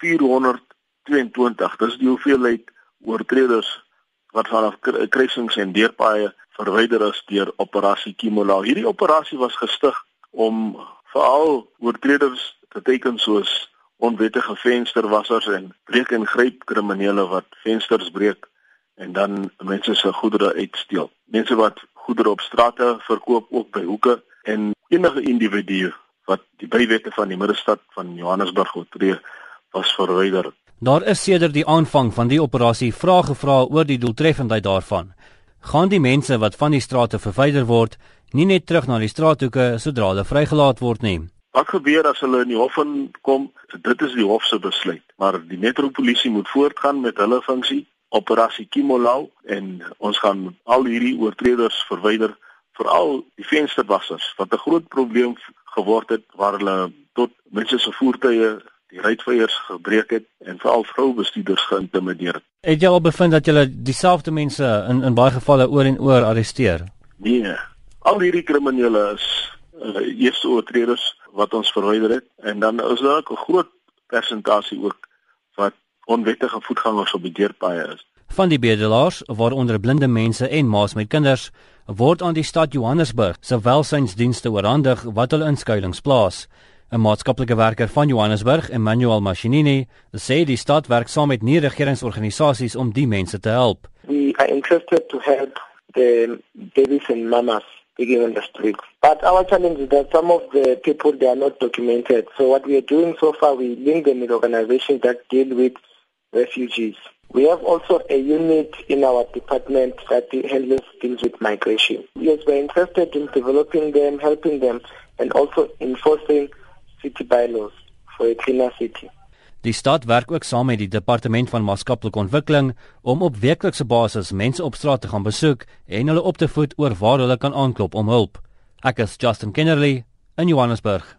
422. Dis die hoeveelheid oortreders wat vanaf kruisings en deurpaaie verwyder is deur operasie Kimola. Hierdie operasie was gestig om veral oortreders te teiken soos onwettige vensterwassers en breek en gryp kriminele wat vensters breek en dan mense se goedere uitsteel. Mense wat goedere op strate verkoop ook by hoeke en enige individu wat die bywette van die middestad van Johannesburg oortree was verwyder. Daar is sedert die aanvang van die operasie vrae gevra oor die doeltreffendheid daarvan. Gaan die mense wat van die strate verwyder word, nie net terug na die straathoeke sodra hulle vrygelaat word nie? Wat gebeur as hulle in die hof kom? Dit is die hof se besluit, maar die metropolisie moet voortgaan met hulle funksie, operasie Kimolau en ons gaan al hierdie oortreders verwyder, veral die vensterwassers wat 'n groot probleem geword het waar hulle tot mense se voertuie die ruitveiers gebreek het en veral vroubestuurders geïntimideer het. Het jy al bevind dat jy dieselfde mense in in baie gevalle oor en oor arresteer? Nee. Al hierdie kriminele is uh, eerste oortreders wat ons verwyder het en dan is daar ook 'n groot persentasie ook wat onwettige voetgangers op die deurpaaie is. Van die bedelaars, waaronder blinde mense en maas met kinders, word aan die stad Johannesburg se welsynsdienste oorhandig wat hulle inskuilings plaas. 'n Maatskaplike werker van Johannesburg, Emmanuel Machinini, sê die stad werk saam met nie-regeringsorganisasies om die mense te help. We are interested to help the babies and mamas living on the streets. But our challenge is that some of the people they are not documented. So what we are doing so far, we link them with organizations that deal with refugees. We have also a unit in our department that handles things with migration. Yes, we're interested in developing them, helping them, and also enforcing city bylaws for a cleaner city. Die stad werk ook saam met die departement van maatskaplike ontwikkeling om op weeklikse basis mense op straat te gaan besoek en hulle op te voed oor waar hulle kan aanklop om hulp. Ek is Justin Kennerly in Johannesburg.